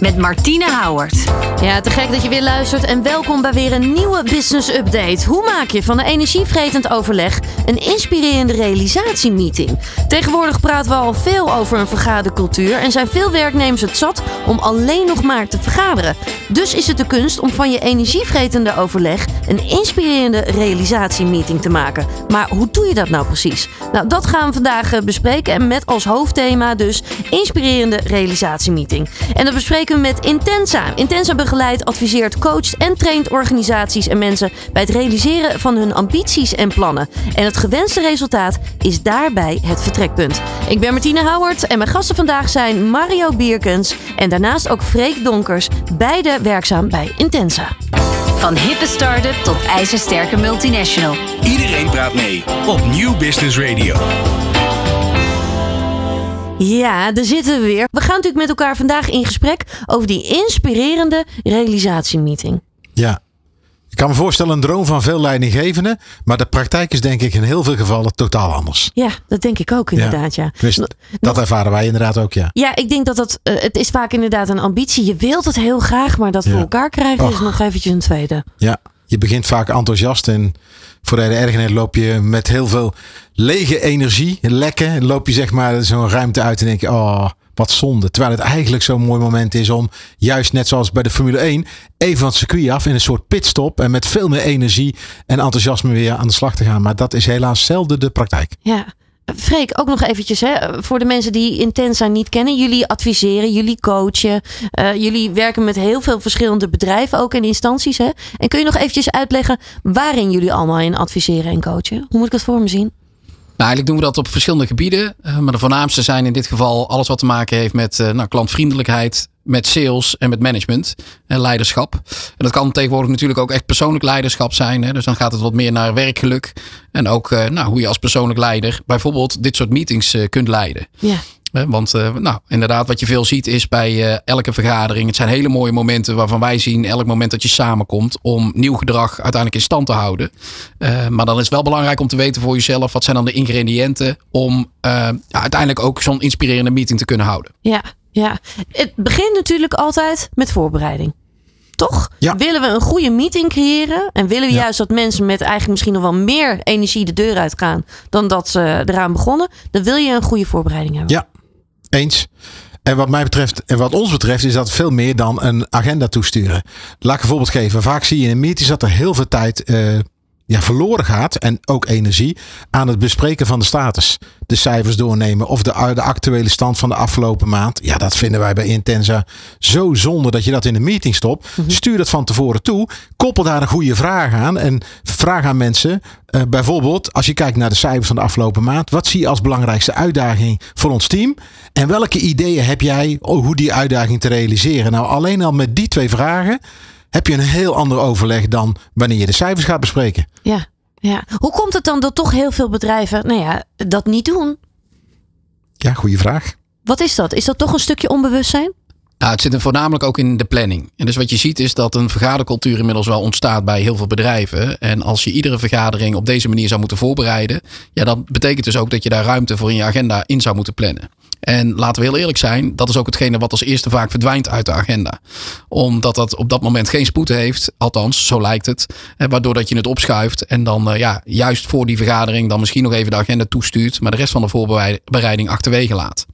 met Martine Houwert. Ja, te gek dat je weer luistert en welkom bij weer een nieuwe Business Update. Hoe maak je van een energievretend overleg een inspirerende realisatiemeeting? Tegenwoordig praten we al veel over een vergadercultuur en zijn veel werknemers het zat om alleen nog maar te vergaderen. Dus is het de kunst om van je energievretende overleg een inspirerende realisatiemeeting te maken. Maar hoe doe je dat nou precies? Nou, dat gaan we vandaag eh, bespreken en met als hoofdthema dus inspirerende realisatiemeeting. En dat bespreken we met Intensa. Intensa begeleidt, adviseert, coacht en traint organisaties en mensen bij het realiseren van hun ambities en plannen. En het gewenste resultaat is daarbij het vertrekpunt. Ik ben Martine Houwert en mijn gasten vandaag zijn Mario Bierkens en daarnaast ook Freek Donkers, beide werkzaam bij Intensa. Van hippe start-up tot ijzersterke multinational. Iedereen praat mee op Nieuw Business Radio. Ja, daar zitten we weer. We gaan natuurlijk met elkaar vandaag in gesprek over die inspirerende realisatiemeeting. Ja. Ik kan me voorstellen een droom van veel leidinggevenden. Maar de praktijk is denk ik in heel veel gevallen totaal anders. Ja, dat denk ik ook inderdaad, ja. Dus dat ervaren wij inderdaad ook, ja. Ja, ik denk dat dat, eh, het is vaak inderdaad een ambitie. Je wilt het heel graag, maar dat voor Ja. elkaar krijgen is nog eventjes een tweede. Ja, je begint vaak enthousiast en voor de ergernis loop je met heel veel lege energie, lekken. En loop je zeg maar zo'n ruimte uit en denk je, oh, wat zonde. Terwijl het eigenlijk zo'n mooi moment is om, juist net zoals bij de Formule 1, even van het circuit af in een soort pitstop. En met veel meer energie en enthousiasme weer aan de slag te gaan. Maar dat is helaas zelden de praktijk. Ja. Freek, ook nog eventjes hè, voor de mensen die Intensa niet kennen. Jullie adviseren, jullie coachen. eh, jullie werken met heel veel verschillende bedrijven ook en instanties. Hè? En kun je nog eventjes uitleggen waarin jullie allemaal in adviseren en coachen? Hoe moet ik dat voor me zien? Nou, eigenlijk doen we dat op verschillende gebieden. Eh, maar de voornaamste zijn in dit geval alles wat te maken heeft met eh, nou, klantvriendelijkheid, met sales en met management en leiderschap. En dat kan tegenwoordig natuurlijk ook echt persoonlijk leiderschap zijn. Hè? Dus dan gaat het wat meer naar werkgeluk. En ook eh, nou, hoe je als persoonlijk leider bijvoorbeeld dit soort meetings eh, kunt leiden. Ja. Want eh, nou, inderdaad, wat je veel ziet is bij elke vergadering. Het zijn hele mooie momenten waarvan wij zien elk moment dat je samenkomt om nieuw gedrag uiteindelijk in stand te houden. Maar dan is het wel belangrijk om te weten voor jezelf wat zijn dan de ingrediënten om ja, uiteindelijk ook zo'n inspirerende meeting te kunnen houden. Ja, ja. Het begint natuurlijk altijd met voorbereiding. Toch? Ja. Willen we een goede meeting creëren en willen we Ja. juist dat mensen met eigenlijk misschien nog wel meer energie de deur uitgaan dan dat ze eraan begonnen, dan wil je een goede voorbereiding hebben. Ja, eens. En wat mij betreft, en wat ons betreft, is dat veel meer dan een agenda toesturen. Laat ik een voorbeeld geven. Vaak zie je in meetings dat er heel veel tijd eh, ja, verloren gaat. En ook energie aan het bespreken van de status. De cijfers doornemen of de, de actuele stand van de afgelopen maand. Ja, dat vinden wij bij Intensa zo zonde dat je dat in een meeting stopt. Stuur dat van tevoren toe. Koppel daar een goede vraag aan. En vraag aan mensen. eh, bijvoorbeeld, als je kijkt naar de cijfers van de afgelopen maand. Wat zie je als belangrijkste uitdaging voor ons team? En welke ideeën heb jij hoe die uitdaging te realiseren? Nou, alleen al met die twee vragen heb je een heel ander overleg dan wanneer je de cijfers gaat bespreken. Ja, ja. Hoe komt het dan dat toch heel veel bedrijven nou ja, dat niet doen? Ja, goede vraag. Wat is dat? Is dat toch een stukje onbewustzijn? Nou, het zit er voornamelijk ook in de planning. En dus wat je ziet is dat een vergadercultuur inmiddels wel ontstaat bij heel veel bedrijven. En als je iedere vergadering op deze manier zou moeten voorbereiden, ja, dan betekent dus ook dat je daar ruimte voor in je agenda in zou moeten plannen. En laten we heel eerlijk zijn, dat is ook hetgene wat als eerste vaak verdwijnt uit de agenda. Omdat dat op dat moment geen spoed heeft, althans, zo lijkt het. Waardoor dat je het opschuift en dan eh, ja, juist voor die vergadering dan misschien nog even de agenda toestuurt, maar de rest van de voorbereiding achterwege laat.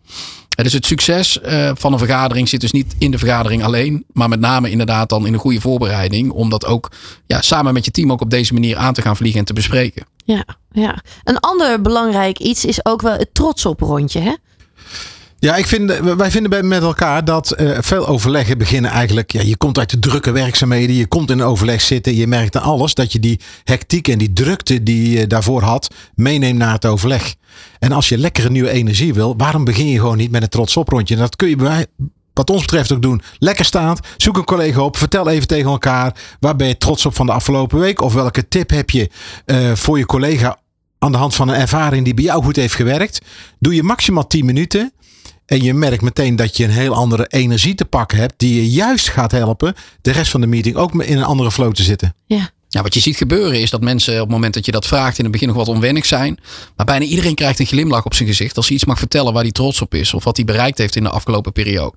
Dus het succes eh, van een vergadering zit dus niet in de vergadering alleen, maar met name inderdaad dan in een goede voorbereiding. Om dat ook ja, samen met je team ook op deze manier aan te gaan vliegen en te bespreken. Ja, ja. Een ander belangrijk iets is ook wel het trots op rondje. Hè? Ja, ik vind, wij vinden bij- met elkaar dat eh, veel overleggen beginnen eigenlijk. Ja, je komt uit de drukke werkzaamheden, je komt in een overleg zitten, je merkt aan alles dat je die hectiek en die drukte die je daarvoor had, meeneemt naar het overleg. En als je lekkere nieuwe energie wil, waarom begin je gewoon niet met een trots op rondje? En dat kun je bij, wat ons betreft ook doen. Lekker staand, zoek een collega op, vertel even tegen elkaar waar ben je trots op van de afgelopen week of welke tip heb je eh, voor je collega aan de hand van een ervaring die bij jou goed heeft gewerkt. Doe je maximaal 10 minuten. En je merkt meteen dat je een heel andere energie te pakken hebt. Die je juist gaat helpen de rest van de meeting ook in een andere flow te zitten. Ja, Ja, wat je ziet gebeuren is dat mensen op het moment dat je dat vraagt in het begin nog wat onwennig zijn. Maar bijna iedereen krijgt een glimlach op zijn gezicht als hij iets mag vertellen waar hij trots op is. Of wat hij bereikt heeft in de afgelopen periode.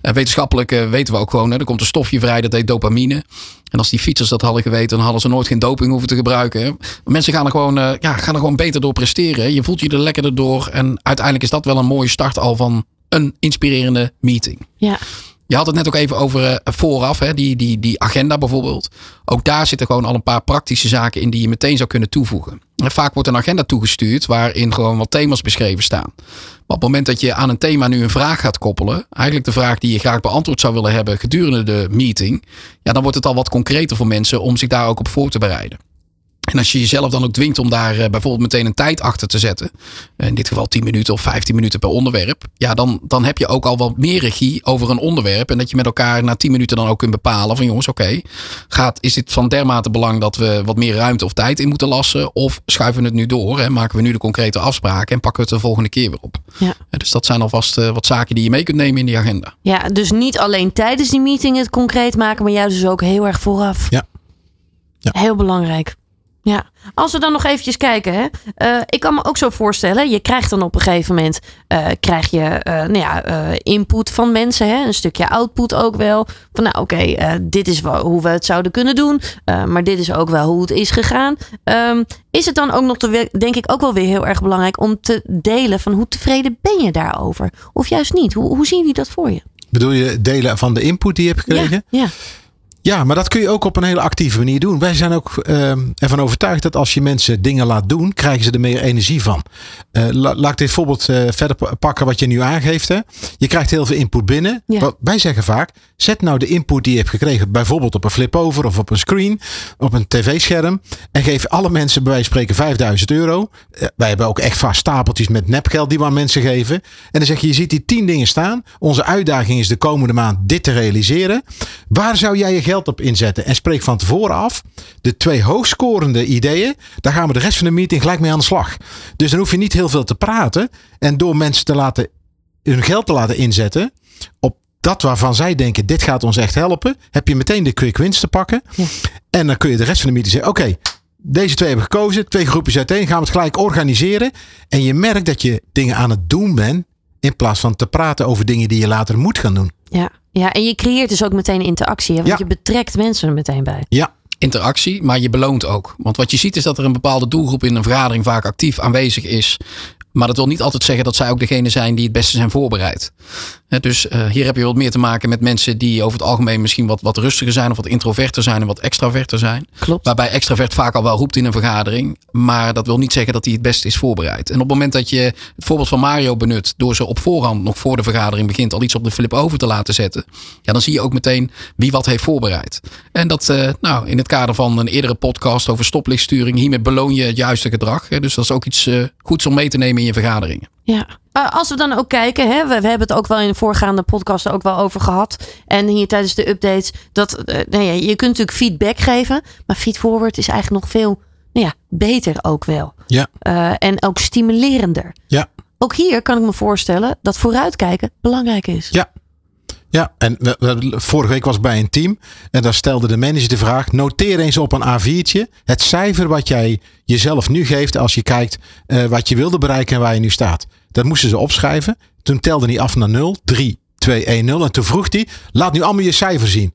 En wetenschappelijk eh, weten we ook gewoon, hè, er komt een stofje vrij dat heet dopamine. En als die fietsers dat hadden geweten, dan hadden ze nooit geen doping hoeven te gebruiken. Mensen gaan er, gewoon, eh, ja, gaan er gewoon beter door presteren. Je voelt je er lekkerder door. En uiteindelijk is dat wel een mooie start al van een inspirerende meeting. Ja. Je had het net ook even over uh, vooraf, hè, die, die, die agenda bijvoorbeeld. Ook daar zitten gewoon al een paar praktische zaken in die je meteen zou kunnen toevoegen. En vaak wordt een agenda toegestuurd waarin gewoon wat thema's beschreven staan. Maar op het moment dat je aan een thema nu een vraag gaat koppelen, eigenlijk de vraag die je graag beantwoord zou willen hebben gedurende de meeting, ja, dan wordt het al wat concreter voor mensen om zich daar ook op voor te bereiden. En als je jezelf dan ook dwingt om daar eh, bijvoorbeeld meteen een tijd achter te zetten. In dit geval 10 minuten of 15 minuten per onderwerp. Ja, dan, dan heb je ook al wat meer regie over een onderwerp. En dat je met elkaar na 10 minuten dan ook kunt bepalen van jongens, oké. gaat is dit van dermate belang dat we wat meer ruimte of tijd in moeten lassen? Of schuiven we het nu door en maken we nu de concrete afspraken en pakken we het de volgende keer weer op? Ja. Dus dat zijn alvast wat zaken die je mee kunt nemen in die agenda. Ja, dus niet alleen tijdens die meeting het concreet maken, maar juist dus ook heel erg vooraf. Ja. ja. Heel belangrijk. Ja, als we dan nog eventjes kijken. Hè. Uh, ik kan me ook zo voorstellen. Je krijgt dan op een gegeven moment uh, krijg je, uh, nou ja, input van mensen. Hè. Een stukje output ook wel. Van nou oké, okay, dit is wel hoe we het zouden kunnen doen. maar dit is ook wel hoe het is gegaan. Um, is het dan ook nog, te, denk ik, ook wel weer heel erg belangrijk om te delen van hoe tevreden ben je daarover? Of juist niet? Hoe, hoe zien jullie dat voor je? Bedoel je delen van de input die je hebt gekregen? Ja, ja. Ja, maar dat kun je ook op een hele actieve manier doen. Wij zijn ook uh, ervan overtuigd dat als je mensen dingen laat doen, krijgen ze er meer energie van. Uh, la, laat ik dit voorbeeld uh, verder pakken wat je nu aangeeft. Hè. Je krijgt heel veel input binnen. Ja. Wij zeggen vaak, zet nou de input die je hebt gekregen, bijvoorbeeld op een flip-over of op een screen, op een tv-scherm. En geef alle mensen bij wijze van spreken 5000 euro. Uh, wij hebben ook echt vast stapeltjes met nepgeld die we aan mensen geven. En dan zeg je, je ziet die 10 dingen staan. Onze uitdaging is de komende maand dit te realiseren. Waar zou jij je geld op inzetten. En spreek van tevoren af. De twee hoogscorende ideeën. Daar gaan we de rest van de meeting gelijk mee aan de slag. Dus dan hoef je niet heel veel te praten. En door mensen te laten, hun geld te laten inzetten. Op dat waarvan zij denken, dit gaat ons echt helpen. Heb je meteen de quick wins te pakken. Ja. En dan kun je de rest van de meeting zeggen, oké. Okay, deze twee hebben gekozen. Twee groepjes uiteen. Gaan we het gelijk organiseren. En je merkt dat je dingen aan het doen bent. In plaats van te praten over dingen die je later moet gaan doen. Ja, ja en je creëert dus ook meteen interactie. Hè? Want Ja. je betrekt mensen er meteen bij. Ja, interactie, maar je beloont ook. Want wat je ziet is dat er een bepaalde doelgroep in een vergadering vaak actief aanwezig is. Maar dat wil niet altijd zeggen dat zij ook degene zijn die het beste zijn voorbereid. Dus uh, hier heb je wat meer te maken met mensen die over het algemeen misschien wat, wat rustiger zijn of wat introverter zijn en wat extraverter zijn. Klopt. Waarbij extravert vaak al wel roept in een vergadering. Maar dat wil niet zeggen dat hij het beste is voorbereid. En op het moment dat je het voorbeeld van Mario benut. door ze op voorhand, nog voor de vergadering begint, al iets op de flip over te laten zetten. Ja, dan zie je ook meteen wie wat heeft voorbereid. En dat, uh, nou, in het kader van een eerdere podcast over stoplichtsturing. hiermee beloon je het juiste gedrag. Dus dat is ook iets uh, goeds om mee te nemen in je vergaderingen. Ja. Uh, als we dan ook kijken, hè, we, we, hebben het ook wel in de voorgaande podcast ook wel over gehad. En hier tijdens de updates. Dat, uh, nou ja, je kunt natuurlijk feedback geven. Maar feedforward is eigenlijk nog veel nou ja, beter ook wel. Ja. Uh, en ook stimulerender. Ja. Ook hier kan ik me voorstellen dat vooruitkijken belangrijk is. Ja. Ja, en vorige week was ik bij een team en daar stelde de manager de vraag: noteer eens op een A4'tje het cijfer wat jij jezelf nu geeft als je kijkt uh, wat je wilde bereiken en waar je nu staat. Dat moesten ze opschrijven. Toen telde hij af naar 0, 3, 2, 1, 0. En toen vroeg hij: laat nu allemaal je cijfer zien.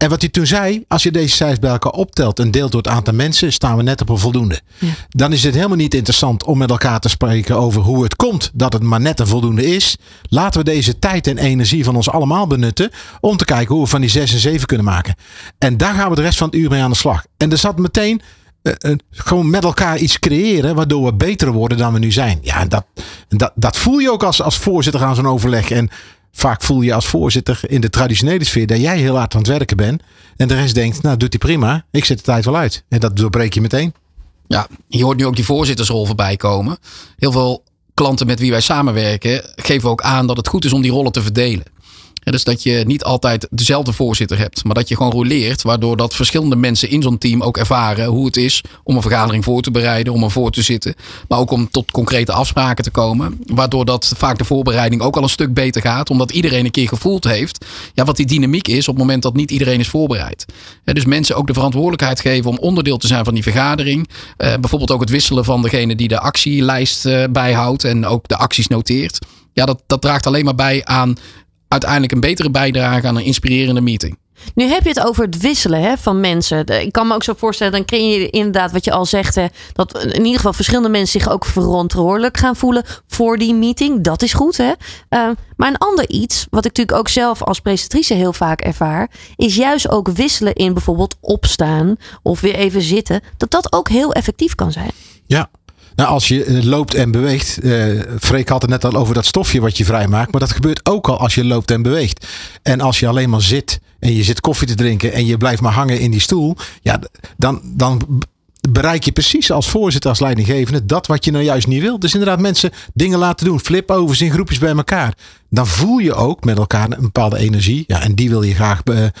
En wat hij toen zei, als je deze cijfers bij elkaar optelt en deelt door het aantal mensen, staan we net op een voldoende. Ja. Dan is het helemaal niet interessant om met elkaar te spreken over hoe het komt dat het maar net een voldoende is. Laten we deze tijd en energie van ons allemaal benutten om te kijken hoe we van die 6 en 7 kunnen maken. En daar gaan we de rest van het uur mee aan de slag. En er zat meteen uh, uh, gewoon met elkaar iets creëren waardoor we beter worden dan we nu zijn. Ja, dat, dat, dat voel je ook als, als voorzitter aan zo'n overleg. En vaak voel je als voorzitter in de traditionele sfeer dat jij heel hard aan het werken bent. En de rest denkt, nou doet hij prima, ik zet de tijd wel uit. En dat doorbreek je meteen. Ja, je hoort nu ook die voorzittersrol voorbij komen. Heel veel klanten met wie wij samenwerken geven ook aan dat het goed is om die rollen te verdelen. Dus dat je niet altijd dezelfde voorzitter hebt, maar dat je gewoon roleert, waardoor dat verschillende mensen in zo'n team ook ervaren hoe het is om een vergadering voor te bereiden, om er voor te zitten, maar ook om tot concrete afspraken te komen, waardoor dat vaak de voorbereiding ook al een stuk beter gaat, omdat iedereen een keer gevoeld heeft ja, wat die dynamiek is op het moment dat niet iedereen is voorbereid. Dus mensen ook de verantwoordelijkheid geven om onderdeel te zijn van die vergadering, uh, bijvoorbeeld ook het wisselen van degene die de actielijst uh, bijhoudt en ook de acties noteert. Ja, dat, dat draagt alleen maar bij aan uiteindelijk een betere bijdrage aan een inspirerende meeting. Nu heb je het over het wisselen hè, van mensen. Ik kan me ook zo voorstellen, dan kun je inderdaad wat je al zegt, hè, dat in ieder geval verschillende mensen zich ook verantwoordelijk gaan voelen voor die meeting. Dat is goed. Hè? Uh, maar een ander iets, wat ik natuurlijk ook zelf als presentatrice heel vaak ervaar, is juist ook wisselen in bijvoorbeeld opstaan of weer even zitten. Dat dat ook heel effectief kan zijn. Ja, nou, als je eh, loopt en beweegt. Uh, Freek had het net al over dat stofje wat je vrijmaakt. Maar dat gebeurt ook al als je loopt en beweegt. En als je alleen maar zit en je zit koffie te drinken en je blijft maar hangen in die stoel. Ja, dan, dan bereik je precies als voorzitter, als leidinggevende, dat wat je nou juist niet wil. Dus inderdaad, mensen dingen laten doen, flip-overs in groepjes bij elkaar. Dan voel je ook met elkaar een bepaalde energie. Ja, en die wil je graag be,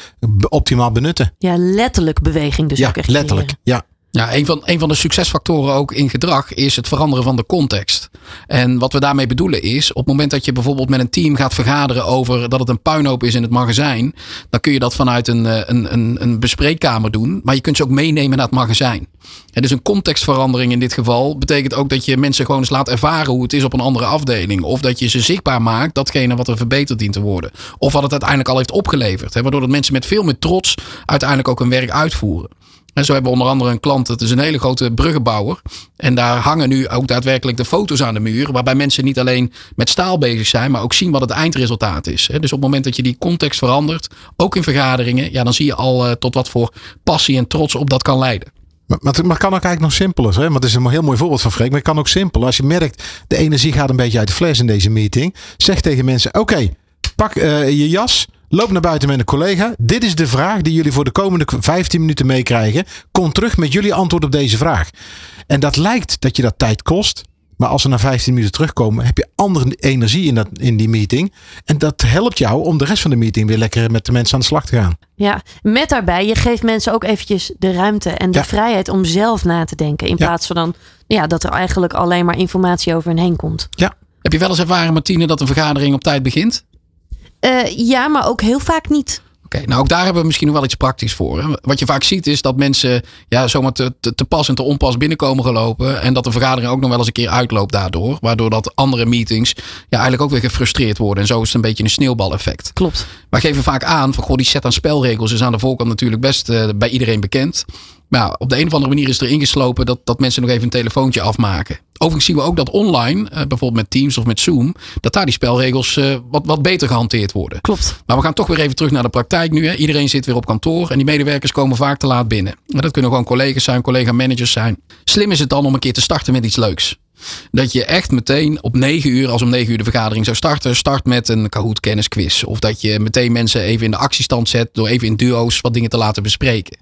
optimaal benutten. Ja, letterlijk beweging dus ja, ook echt. Letterlijk, ja. Ja, een van, een van de succesfactoren ook in gedrag is het veranderen van de context. En wat we daarmee bedoelen is, op het moment dat je bijvoorbeeld met een team gaat vergaderen over dat het een puinhoop is in het magazijn, dan kun je dat vanuit een, een, een, een bespreekkamer doen, maar je kunt ze ook meenemen naar het magazijn. En dus een contextverandering in dit geval betekent ook dat je mensen gewoon eens laat ervaren hoe het is op een andere afdeling. Of dat je ze zichtbaar maakt, datgene wat er verbeterd dient te worden. Of wat het uiteindelijk al heeft opgeleverd. Hè, waardoor dat mensen met veel meer trots uiteindelijk ook hun werk uitvoeren. En zo hebben we onder andere een klant, het is een hele grote bruggenbouwer. En daar hangen nu ook daadwerkelijk de foto's aan de muur. Waarbij mensen niet alleen met staal bezig zijn, maar ook zien wat het eindresultaat is. Dus op het moment dat je die context verandert, ook in vergaderingen, ja, dan zie je al eh, tot wat voor passie en trots op dat kan leiden. Maar, het kan ook eigenlijk nog simpeler. Hè? Want het is een heel mooi voorbeeld van Freek. Maar het kan ook simpel. Als je merkt, de energie gaat een beetje uit de fles in deze meeting. Zeg tegen mensen, oké, pak uh, je jas. Loop naar buiten met een collega. Dit is de vraag die jullie voor de komende 15 minuten meekrijgen. Kom terug met jullie antwoord op deze vraag. En dat lijkt dat je dat tijd kost. Maar als we na 15 minuten terugkomen, heb je andere energie in, dat, in die meeting. En dat helpt jou om de rest van de meeting weer lekker met de mensen aan de slag te gaan. Ja, met daarbij, je geeft mensen ook eventjes de ruimte en de ja. vrijheid om zelf na te denken. In ja. plaats van dan ja, dat er eigenlijk alleen maar informatie over hen heen komt. Ja. Heb je wel eens ervaren, Martine, dat een vergadering op tijd begint? Uh, ja, maar ook heel vaak niet. Oké, okay, nou ook daar hebben we misschien nog wel iets praktisch voor. Hè? Wat je vaak ziet is dat mensen ja, zomaar te, te, te, pas en te onpas binnenkomen gelopen. En dat de vergadering ook nog wel eens een keer uitloopt daardoor. Waardoor dat andere meetings ja, eigenlijk ook weer gefrustreerd worden. En zo is het een beetje een sneeuwbaleffect. Klopt. Wij geven vaak aan van goh, die set aan spelregels is aan de voorkant natuurlijk best uh, bij iedereen bekend. Maar ja, op de een of andere manier is er ingeslopen dat, dat mensen nog even een telefoontje afmaken. Overigens zien we ook dat online, uh, bijvoorbeeld met Teams of met Zoom, dat daar die spelregels uh, wat, wat beter gehanteerd worden. Klopt. Maar we gaan toch weer even terug naar de praktijk nu. Hè. Iedereen zit weer op kantoor en die medewerkers komen vaak te laat binnen. Maar dat kunnen gewoon collega's zijn, collega-managers zijn. Slim is het dan om een keer te starten met iets leuks. Dat je echt meteen op 9 uur, als om 9 uur de vergadering zou starten, start met een Kahoot kennisquiz. Of dat je meteen mensen even in de actiestand zet door even in duo's wat dingen te laten bespreken.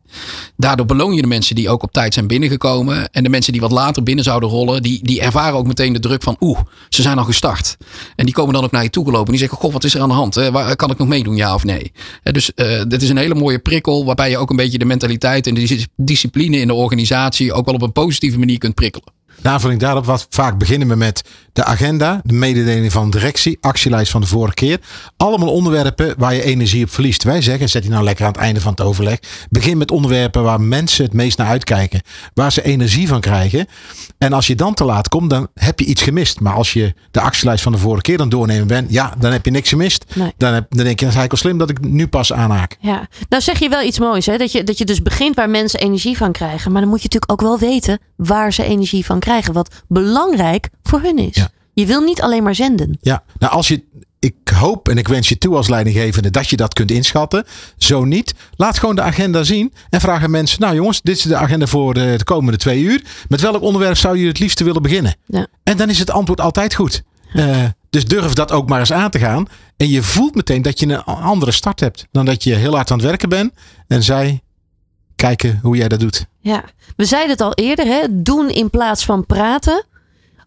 Daardoor beloon je de mensen die ook op tijd zijn binnengekomen. En de mensen die wat later binnen zouden rollen, die, die ervaren ook meteen de druk van oeh, ze zijn al gestart. En die komen dan ook naar je toe gelopen. En die zeggen, goh, wat is er aan de hand? Waar, kan ik nog meedoen, ja of nee? Dus uh, dit is een hele mooie prikkel waarbij je ook een beetje de mentaliteit en de discipline in de organisatie ook wel op een positieve manier kunt prikkelen. Aanvulling daarop, wat vaak beginnen we met de agenda, de mededeling van de directie, actielijst van de vorige keer. Allemaal onderwerpen waar je energie op verliest. Wij zeggen, zet die nou lekker aan het einde van het overleg. Begin met onderwerpen waar mensen het meest naar uitkijken. Waar ze energie van krijgen. En als je dan te laat komt, dan heb je iets gemist. Maar als je de actielijst van de vorige keer dan doornemen bent, ja, dan heb je niks gemist. Nee. Dan, heb, dan denk je, dat is eigenlijk wel slim dat ik nu pas aanhaak. Ja, nou zeg je wel iets moois, hè? Dat, je, dat je dus begint waar mensen energie van krijgen. Maar dan moet je natuurlijk ook wel weten waar ze energie van krijgen. Wat belangrijk voor hun is. Ja. Je wil niet alleen maar zenden. Ja, nou als je, ik hoop en ik wens je toe als leidinggevende dat je dat kunt inschatten. Zo niet, laat gewoon de agenda zien en vraag aan mensen. Nou jongens, dit is de agenda voor de, de komende twee uur. Met welk onderwerp zou je het liefste willen beginnen? Ja. En dan is het antwoord altijd goed. Uh, dus durf dat ook maar eens aan te gaan. En je voelt meteen dat je een andere start hebt. Dan dat je heel hard aan het werken bent. En zij kijken hoe jij dat doet. Ja, we zeiden het al eerder, hè? doen in plaats van praten.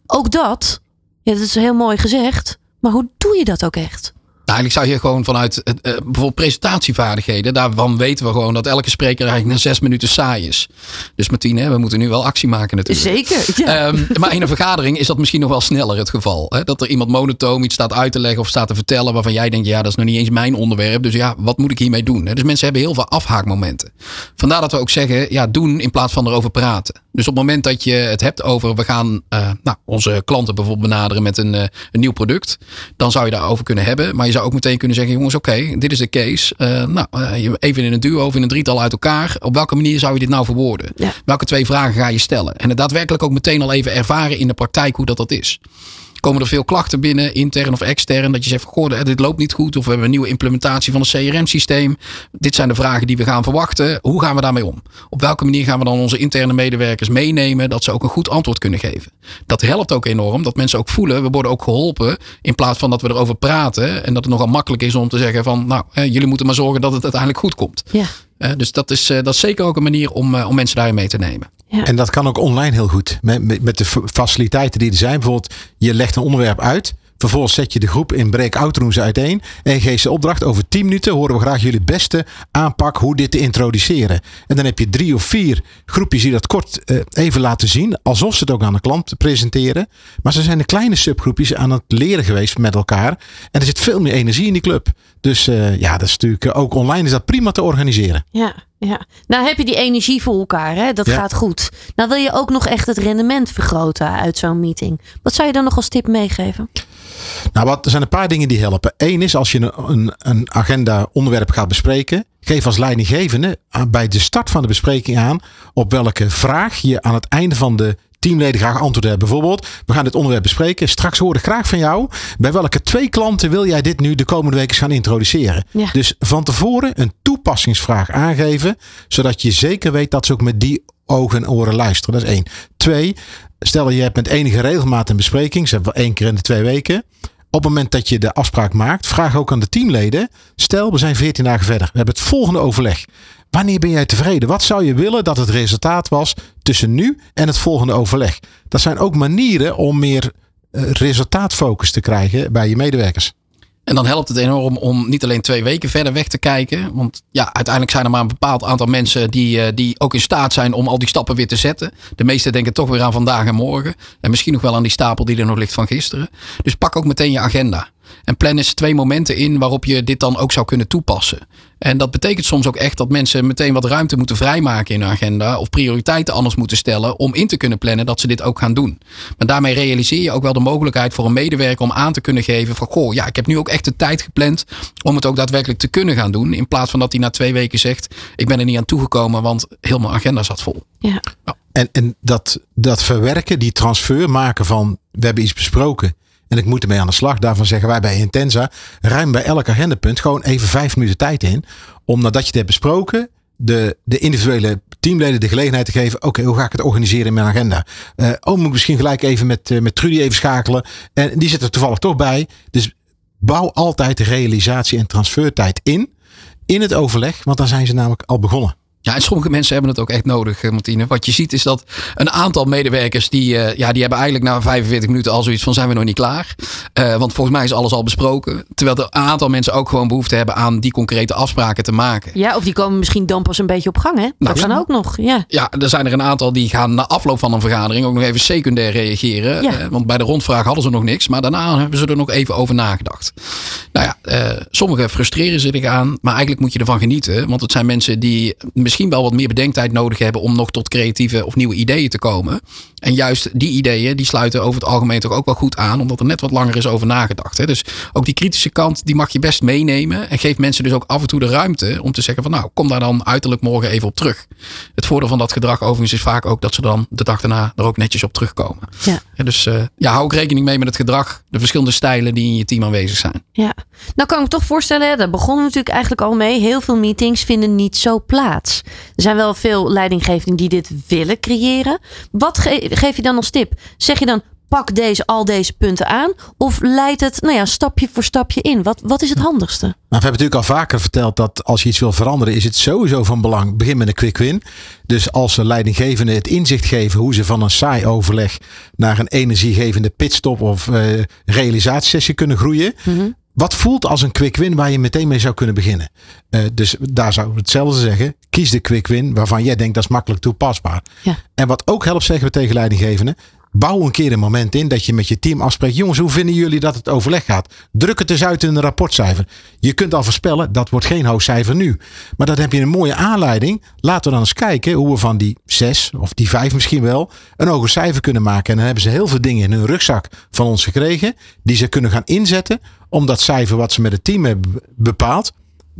Ook dat, ja, dat is heel mooi gezegd. Maar hoe doe je dat ook echt? Nou, eigenlijk zou je gewoon vanuit uh, bijvoorbeeld presentatievaardigheden, daarvan weten we gewoon dat elke spreker eigenlijk na zes minuten saai is. Dus Martine, we moeten nu wel actie maken natuurlijk. Zeker. Ja. Um, maar in een vergadering is dat misschien nog wel sneller het geval. Hè? Dat er iemand monotoom iets staat uit te leggen of staat te vertellen waarvan jij denkt, ja, dat is nog niet eens mijn onderwerp. Dus ja, wat moet ik hiermee doen? Dus mensen hebben heel veel afhaakmomenten. Vandaar dat we ook zeggen, ja, doen in plaats van erover praten. Dus op het moment dat je het hebt over, we gaan uh, nou, onze klanten bijvoorbeeld benaderen met een, uh, een nieuw product, dan zou je daarover kunnen hebben. Maar je zou ook meteen kunnen zeggen, jongens, oké, dit is de case. Uh, nou, even in een duo of in een drietal uit elkaar. Op welke manier zou je dit nou verwoorden? Ja. Welke twee vragen ga je stellen? En het daadwerkelijk ook meteen al even ervaren in de praktijk hoe dat dat is komen er veel klachten binnen, intern of extern, dat je zegt, goh, dit loopt niet goed of we hebben een nieuwe implementatie van een CRM-systeem. Dit zijn de vragen die we gaan verwachten. Hoe gaan we daarmee om? Op welke manier gaan we dan onze interne medewerkers meenemen dat ze ook een goed antwoord kunnen geven? Dat helpt ook enorm, dat mensen ook voelen, we worden ook geholpen in plaats van dat we erover praten en dat het nogal makkelijk is om te zeggen van, nou, jullie moeten maar zorgen dat het uiteindelijk goed komt. Ja. Dus dat is, dat is zeker ook een manier om, om mensen daarin mee te nemen. Ja. En dat kan ook online heel goed. Met, met, met de faciliteiten die er zijn. Bijvoorbeeld, je legt een onderwerp uit. Vervolgens zet je de groep in breakout rooms uiteen. En je geeft de opdracht over 10 minuten horen we graag jullie beste aanpak hoe dit te introduceren. En dan heb je drie of vier groepjes die dat kort uh, even laten zien. Alsof ze het ook aan de klant presenteren. Maar ze zijn de kleine subgroepjes aan het leren geweest met elkaar. En er zit veel meer energie in die club. Dus uh, ja, dat is natuurlijk ook online is dat prima te organiseren. Ja, ja. Nou heb je die energie voor elkaar, hè? dat Ja. gaat goed. Nou wil je ook nog echt het rendement vergroten uit zo'n meeting. Wat zou je dan nog als tip meegeven? Nou, wat, er zijn een paar dingen die helpen. Eén is als je een, een, een agenda onderwerp gaat bespreken. Geef als leidinggevende aan- bij de start van de bespreking aan op welke vraag je aan het einde van de teamleden graag antwoord hebben. Bijvoorbeeld, we gaan dit onderwerp bespreken. Straks hoor ik graag van jou. Bij welke twee klanten wil jij dit nu de komende weken gaan introduceren? Ja. Dus van tevoren een toepassingsvraag aangeven. Zodat je zeker weet dat ze ook met die ogen en oren luisteren. Dat is één. Twee, stel je hebt met enige regelmaat een bespreking. Zeg wel één keer in de twee weken. Op het moment dat je de afspraak maakt, vraag ook aan de teamleden. Stel, we zijn 14 dagen verder. We hebben het volgende overleg. Wanneer ben jij tevreden? Wat zou je willen dat het resultaat was tussen nu en het volgende overleg? Dat zijn ook manieren om meer eh, resultaatfocus te krijgen bij je medewerkers. En dan helpt het enorm om niet alleen twee weken verder weg te kijken. Want ja, uiteindelijk zijn er maar een bepaald aantal mensen die, eh, die ook in staat zijn om al die stappen weer te zetten. De meesten denken toch weer aan vandaag en morgen. En misschien nog wel aan die stapel die er nog ligt van gisteren. Dus pak ook meteen je agenda. En plan eens twee momenten in waarop je dit dan ook zou kunnen toepassen. En dat betekent soms ook echt dat mensen meteen wat ruimte moeten vrijmaken in hun agenda. Of prioriteiten anders moeten stellen om in te kunnen plannen dat ze dit ook gaan doen. Maar daarmee realiseer je ook wel de mogelijkheid voor een medewerker om aan te kunnen geven van goh, ja, ik heb nu ook echt de tijd gepland om het ook daadwerkelijk te kunnen gaan doen. In plaats van dat hij na twee weken zegt, ik ben er niet aan toegekomen, want heel mijn agenda zat vol. Ja. En, en dat, dat verwerken, die transfer maken van we hebben iets besproken en ik moet ermee aan de slag. Daarvan zeggen wij bij Intensa ruim bij elk agendapunt gewoon even vijf minuten tijd in. Om nadat je het hebt besproken, de, de individuele teamleden de gelegenheid te geven. Oké, hoe ga ik het organiseren in mijn agenda? Eh oh, moet ik misschien gelijk even met, eh, met Trudy even schakelen. En die zit er toevallig toch bij. Dus bouw altijd de realisatie en transfertijd in. In het overleg, want dan zijn ze namelijk al begonnen. Ja, en sommige mensen hebben het ook echt nodig, eh, Martine. Wat je ziet is dat een aantal medewerkers, die, eh, ja, die hebben eigenlijk na 45 minuten al zoiets van zijn we nog niet klaar. Eh, want volgens mij is alles al besproken. Terwijl er een aantal mensen ook gewoon behoefte hebben aan die concrete afspraken te maken. ja, of die komen misschien dan pas een beetje op gang, hè? Dat ja. kan ook nog, ja. Ja, er zijn er een aantal die gaan na afloop van een vergadering ook nog even secundair reageren. Ja. Want bij de rondvraag hadden ze nog niks. Maar daarna hebben ze er nog even over nagedacht. Nou ja, sommigen frustreren zich aan. Maar eigenlijk moet je ervan genieten. Want het zijn mensen die misschien wel wat meer bedenktijd nodig hebben. om nog tot creatieve of nieuwe ideeën te komen. En juist die ideeën die sluiten over het algemeen toch ook wel goed aan. Omdat er net wat langer is over nagedacht. Hè. Dus ook die kritische kant die mag je best meenemen. En geef mensen dus ook af en toe de ruimte om te zeggen van nou kom daar dan uiterlijk morgen even op terug. Het voordeel van dat gedrag overigens is vaak ook dat ze dan de dag daarna er ook netjes op terugkomen. Ja. Ja, dus eh, ja, hou ook rekening mee met het gedrag. De verschillende stijlen die in je team aanwezig zijn. Ja, nou kan ik me toch voorstellen, daar begonnen we natuurlijk eigenlijk al mee. Heel veel meetings vinden niet zo plaats. Er zijn wel veel leidinggevenden die dit willen creëren. Wat ge- geef je dan als tip? Zeg je dan pak deze, al deze punten aan? Of leidt het nou ja, stapje voor stapje in? Wat, wat is het handigste? Maar we hebben natuurlijk al vaker verteld dat als je iets wil veranderen, is het sowieso van belang. Begin met een quick win. Dus als ze leidinggevenden het inzicht geven hoe ze van een saai overleg naar een energiegevende pitstop of eh, realisatiesessie kunnen groeien. Wat voelt als een quick win waar je meteen mee zou kunnen beginnen? Uh, dus daar zou ik hetzelfde zeggen. Kies de quick win waarvan jij denkt dat is makkelijk toepasbaar. Ja. En wat ook helpt, zeggen we tegen leidinggevenden. Bouw een keer een moment in dat je met je team afspreekt. Jongens, hoe vinden jullie dat het overleg gaat? Druk het eens uit in een rapportcijfer. Je kunt al voorspellen, dat wordt geen hoog cijfer nu. Maar dan heb je een mooie aanleiding. Laten we dan eens kijken hoe we van die zes of die vijf misschien wel een hoger cijfer kunnen maken. En dan hebben ze heel veel dingen in hun rugzak van ons gekregen. Die ze kunnen gaan inzetten om dat cijfer wat ze met het team hebben bepaald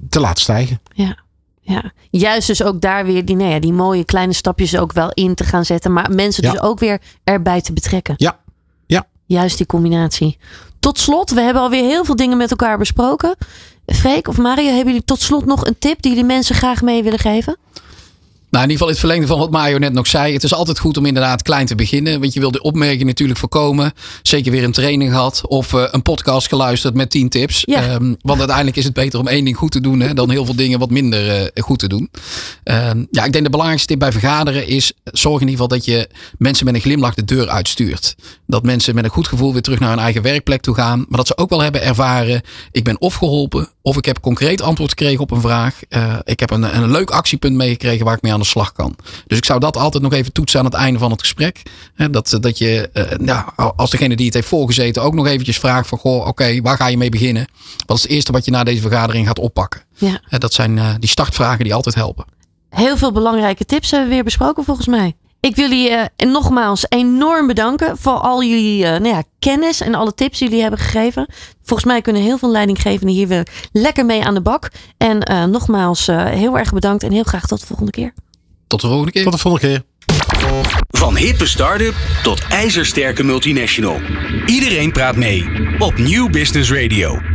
te laten stijgen. Ja. Ja, juist dus ook daar weer die, nou ja, die mooie kleine stapjes ook wel in te gaan zetten. Maar mensen dus ook weer erbij te betrekken. Ja, ja. Juist die combinatie. Tot slot, we hebben alweer heel veel dingen met elkaar besproken. Freek of Mario, hebben jullie tot slot nog een tip die de mensen graag mee willen geven? Nou, in ieder geval in het verlengde van wat Mario net nog zei. Het is altijd goed om inderdaad klein te beginnen. Want je wil de opmerking natuurlijk voorkomen. Zeker weer een training gehad. Of uh, een podcast geluisterd met 10 tips. Ja. Um, want uiteindelijk is het beter om één ding goed te doen. Hè, dan heel veel dingen wat minder uh, goed te doen. Um, ja, ik denk de belangrijkste tip bij vergaderen is. Zorg in ieder geval dat je mensen met een glimlach de deur uitstuurt. Dat mensen met een goed gevoel weer terug naar hun eigen werkplek toe gaan. Maar dat ze ook wel hebben ervaren. Ik ben of geholpen. Of ik heb concreet antwoord gekregen op een vraag. Uh, ik heb een, een leuk actiepunt meegekregen waar ik mee aan de slag kan. Dus ik zou dat altijd nog even toetsen aan het einde van het gesprek. Dat, dat je, uh, ja, als degene die het heeft voorgezeten ook nog eventjes vraagt van, goh, oké, okay, waar ga je mee beginnen? Wat is het eerste wat je na deze vergadering gaat oppakken? Ja. Dat zijn uh, die startvragen die altijd helpen. Heel veel belangrijke tips hebben we weer besproken volgens mij. Ik wil jullie uh, nogmaals enorm bedanken voor al jullie uh, nou ja, kennis en alle tips die jullie hebben gegeven. Volgens mij kunnen heel veel leidinggevenden hier weer lekker mee aan de bak. En uh, nogmaals heel erg bedankt en heel graag tot de volgende keer. Tot de volgende keer. Tot de volgende keer. Van hippe start-up tot ijzersterke multinational. Iedereen praat mee op Nieuw Business Radio.